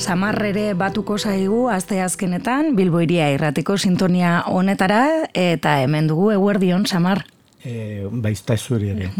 ere batuko zaigu aste azkenetan Bilboiria irratiko sintonia honetara eta hemen dugu Eguerdion Samar. E, baizta zuri ere.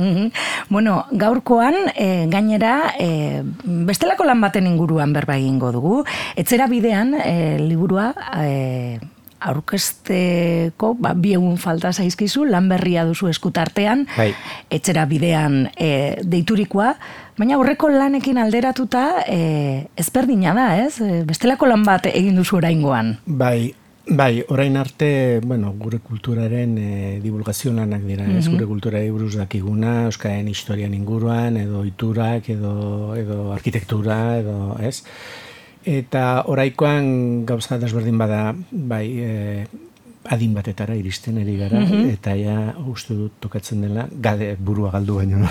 bueno, gaurkoan e, gainera e, bestelako lan baten inguruan berba egingo dugu. Etzera bidean e, liburua e, aurkesteko ba, bi egun falta zaizkizu, lan berria duzu eskutartean, bai. etxera bidean e, deiturikoa, baina aurreko lanekin alderatuta e, ezberdina da, ez? E, bestelako lan bat egin duzu oraingoan. Bai, Bai, orain arte, bueno, gure kulturaren e, divulgazio lanak dira, ez mhm. gure kultura buruz dakiguna, euskaren historian inguruan, edo iturak, edo, edo arkitektura, edo, ez? Eta oraikoan gauza desberdin bada, bai, e, adin batetara iristen eri gara, mhm. eta ja uste dut tokatzen dela, gade burua galdu baino.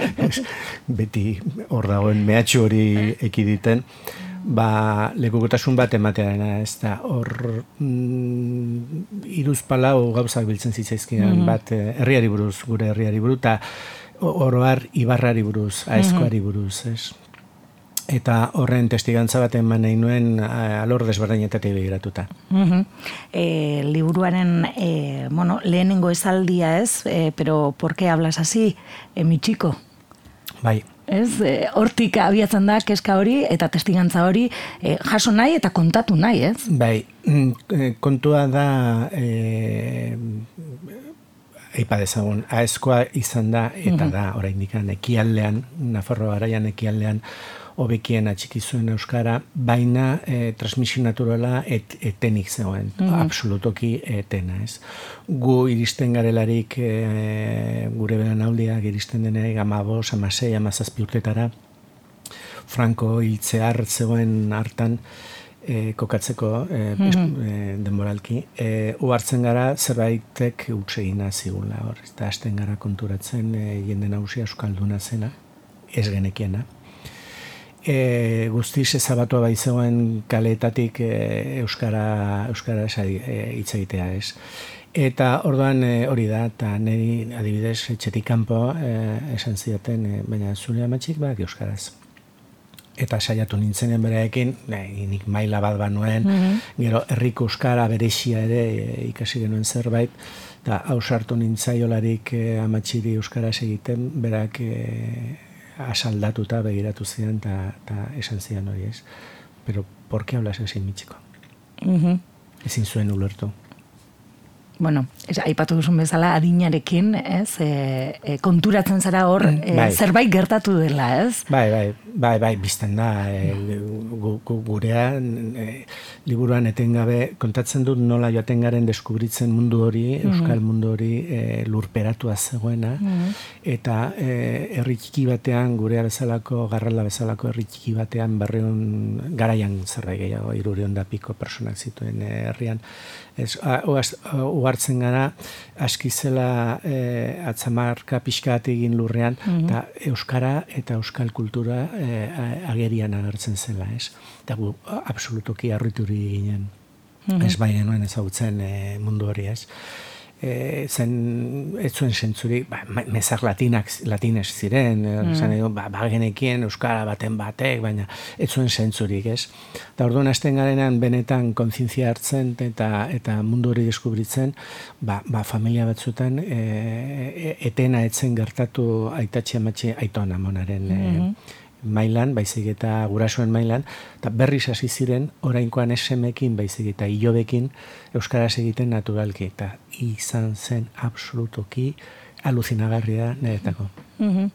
Beti hor dagoen mehatxu hori ekiditen, ba, lekukotasun bat ematearena, ez da, hor mm, iruz palau gauzak biltzen zitzaizkian, mm bat, eh, herriari buruz, gure herriari buruz, eta oroar ibarrari buruz, aizkoari mhm. buruz, ez? Eta horren testigantza bat eman nahi nuen eh, alor desberdinetatik begiratuta. Uh e, liburuaren e, bueno, lehenengo esaldia ez, e, pero por qué hablas así, e, mi chico? Bai. Ez, e, hortik abiatzen da keska hori eta testigantza hori e, jaso nahi eta kontatu nahi, ez? Bai, mm, kontua da e, eipa dezagun, aezkoa izan da eta da, oraindik ekialdean, Nafarro garaian ekialdean, hobekien atxiki zuen euskara, baina e, transmisio naturala et, etenik zegoen, mm absolutoki etena, ez. Gu iristen garelarik e, gure beran aldiak iristen deneak amabos, amasei, amazazpi urtetara, Franco hiltzear zegoen hartan, e, kokatzeko e, mm denboralki. E, uartzen gara zerbaitek utsegina zigula hor. Eta hasten gara konturatzen e, jende nausia euskalduna zena, ez genekiena e, guztiz ezabatua bai zegoen kaleetatik e, euskara euskara e, hitz egitea ez. Eta orduan e, hori da, eta niri adibidez etxetik kanpo e, esan zidaten, e, baina zure amatxik bak euskaraz. Eta saiatu nintzenen bereekin, nik maila bat banuen, mm gero herriko euskara berexia ere e, ikasi genuen zerbait, eta hausartu nintzaiolarik e, amatxiri euskaraz egiten, berak e, asaldatuta begiratu zian eta esan zian hori ez. Pero, por qué hablas así, mi chico? Uh -huh. Ezin zuen ulertu bueno, aipatu duzun bezala adinarekin, ez, e, e, konturatzen zara hor, mm, e, bai. zerbait gertatu dela, ez? Bai, bai, bai, bai, bizten da, e, gu, gu, gurean, e, liburuan etengabe, kontatzen dut nola joaten garen deskubritzen mundu hori, mm-hmm. euskal mundu hori e, lurperatua zegoena, mm-hmm. eta e, herri txiki batean, gurea bezalako, garrala bezalako herri txiki batean, barreun garaian zerbait gehiago, irurion da piko personak zituen herrian, ez, uhartzen gara, aski zela e, atzamarka pixkat egin lurrean, mhm. eta Euskara eta Euskal kultura e, agerian agertzen zela, ez? Eta gu, absolutoki arrituri ginen. Mm Ez bai genuen ezagutzen e, mundu hori, ez? E, zen ez zuen sentzuri, ba, mezak latinak, latines ziren, e, mm. edo, ba, ba euskara baten batek, baina ez zuen sentzurik, ez? Eta orduan hasten garenan benetan konzientzia hartzen eta eta mundu hori deskubritzen, ba, ba familia batzutan e, e, etena etzen gertatu aitatxe amatxe aitoan amonaren mm -hmm mailan, baizik eta gurasoen mailan, eta berriz hasi ziren orainkoan esemekin, baizik eta ilobekin euskaraz egiten naturalki, eta izan zen absolutoki aluzinagarria niretako. Mm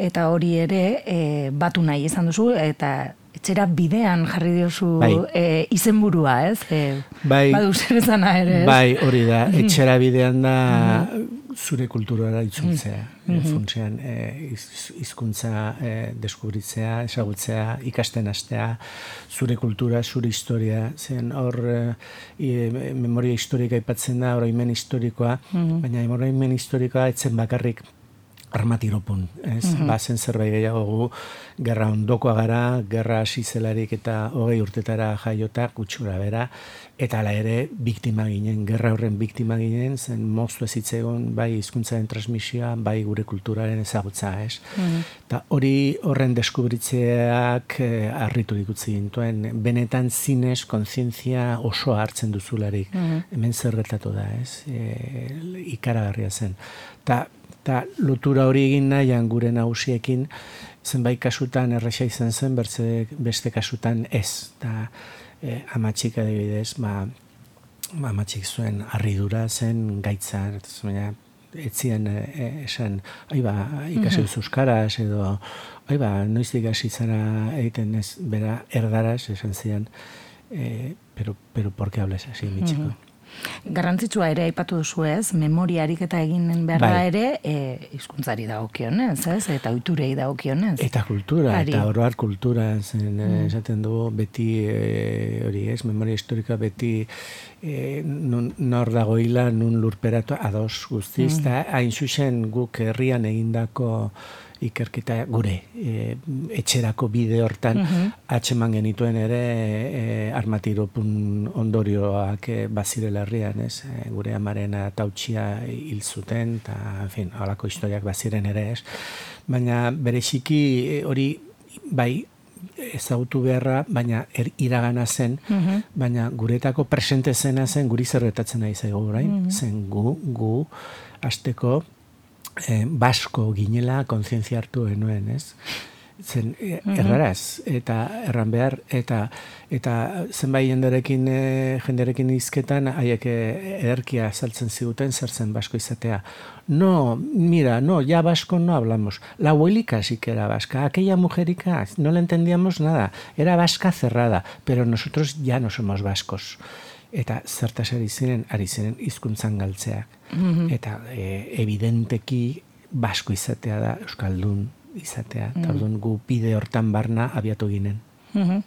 Eta hori ere, e, batu nahi izan duzu, eta etxera bidean jarri diozu bai. e, izenburua, ez? E, bai, badu zer ere, Bai, hori da, etxera bidean da zure kulturara itzultzea. Mm -hmm. Funtzean, hizkuntza e, deskubritzea, esagutzea, ikasten hastea, zure kultura, zure historia, zen hor e, memoria historika ipatzen da, oroimen historikoa, mm baina oroimen historikoa etzen bakarrik armatiropun, ez? Mm -hmm. Bazen zerbait gehiago gu, gerra ondokoa gara, gerra hasi zelarik eta hogei urtetara jaiota kutsura bera, eta ala ere biktima ginen, gerra horren biktima ginen, zen moztu ez egon, bai hizkuntzaren transmisioa, bai gure kulturaren ezagutza, ez? Mm Eta hori horren deskubritzeak eh, harritu dikutzi gintuen, benetan zinez, konzientzia oso hartzen duzularik, mm hemen zer gertatu da, ez? E, ikaragarria zen. Ta eta lotura hori egin nahian gure nagusiekin zenbait kasutan erresa izan zen bertze beste kasutan ez. Eta e, amatxik adibidez ba, ba amatxik zuen arridura zen gaitza baina etzien e, e, esan ai ba ikasi mm euskaraz edo ai ba noiztik hasi zara egiten ez bera erdaraz esan zian e, pero pero por qué hablas así mi chico Garrantzitsua ere aipatu duzu ez, memoriarik eta egin behar bai. ere e, izkuntzari dagokionez, ez? Eta oiturei dagokionez. Eta kultura, eta oroar kultura, zen, eh, mm. esaten du, beti, e, hori ez, memoria historika beti e, nun, nor dagoila, nun lurperatu ados guztiz, mm. eta hain zuzen guk herrian egindako ikerketa gure e, etxerako bide hortan mm atxeman genituen ere e, armatiropun ondorioak e, bazirela herrian, ez? E, gure amaren tautxia hil zuten, eta, en fin, halako historiak baziren ere, ez? Baina bereziki hori, bai, ezagutu beharra, baina er, iragana zen, mhm. baina guretako presente zena zen, guri zerretatzen nahi zaigu, mm zen gu, gu, azteko, eh, basko ginela kontzientzia hartu genuen, ez? Zen, e, erraraz, eta erran behar, eta eta zenbait jenderekin, e, jenderekin izketan, haiek e, ederkia saltzen ziguten, zer zen basko izatea. No, mira, no, ya basko no hablamos. La abuelica sí que era vasca. Aquella mujerica, no le entendíamos nada. Era vasca cerrada, pero nosotros ya no somos vascos eta zertas ari ziren, ari ziren hizkuntzan galtzeak. Mhm. Eta e, evidenteki basko izatea da, euskaldun izatea. Mm -hmm. gu bide hortan barna abiatu ginen. Mm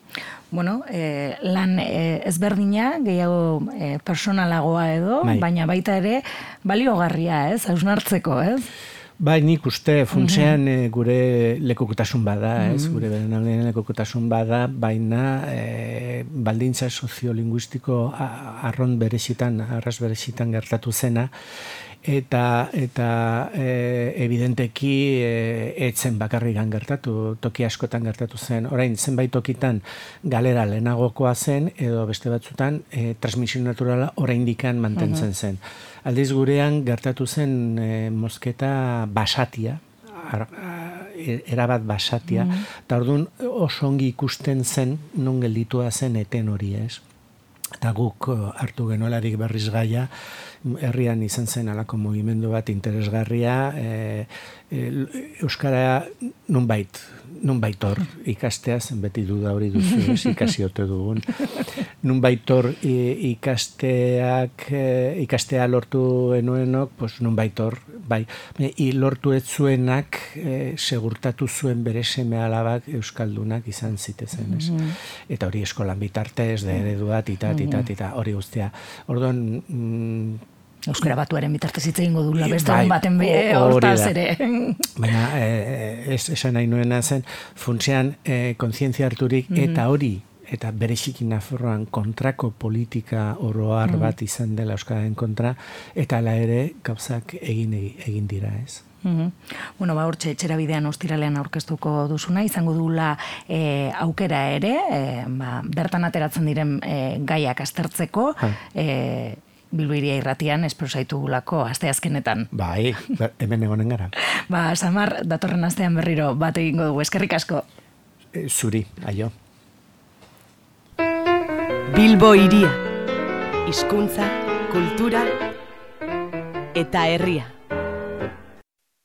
Bueno, e, lan e, ezberdina, gehiago e, personalagoa edo, bai. baina baita ere baliogarria, ez, hausnartzeko, ez? Bai, nik uste funtsean mm gure lekokutasun bada, ez, mhm. gure beren lekokutasun bada, baina e, baldintza soziolinguistiko arron berezitan, arras berezitan gertatu zena, eta eta e, evidenteki e, etzen bakarrigan gertatu, toki askotan gertatu zen. Orain zenbait tokitan galera lehenagokoa zen edo beste batzutan e, transmisio naturala oraindikan mantentzen zen. Aldiz gurean gertatu zen e, mosketa basatia, ar, erabat basatia, eta orduan oso ongi ikusten zen non gelditua zen eten hori ez. Eta guk hartu genuelarik berriz gaia, herrian izan zen alako mugimendu bat interesgarria, e, e, Euskara nunbait, nunbait hor ikastea, zen beti duda hori duzu, ez, ikasi ote dugun. Nunbait hor ikasteak, e, ikastea lortu enuenok, pues nunbait hor, bai, i lortu ez zuenak e, segurtatu zuen bere seme alabak Euskaldunak izan zitezen, ez. Mm-hmm. Eta hori eskolan bitartez, de eredu bat, ita, ita, ita, hori guztia. Orduan, mm, Euskara batuaren bitartez hitz egingo dula, beste bai, baten be, hortaz ere. Baina, eh, ez esan nahi nuena zen, funtzean eh, kontzientzia harturik mhm. eta hori, eta berexikin naforroan kontrako politika oroar mm bat izan dela Euskararen kontra, eta ala ere gauzak egin, egin dira ez. Mm Bueno, ba, hortxe, etxera bidean ostiralean aurkeztuko duzuna, izango dula e, aukera ere, e, ba, bertan ateratzen diren e, gaiak aztertzeko, e, bilbiria irratian esprosaitu gulako aste azkenetan. Bai, hemen egonen gara. ba, Samar, datorren astean berriro bat egingo dugu, eskerrik asko. E, zuri, aio. Bilbo iria, hizkuntza, kultura eta herria.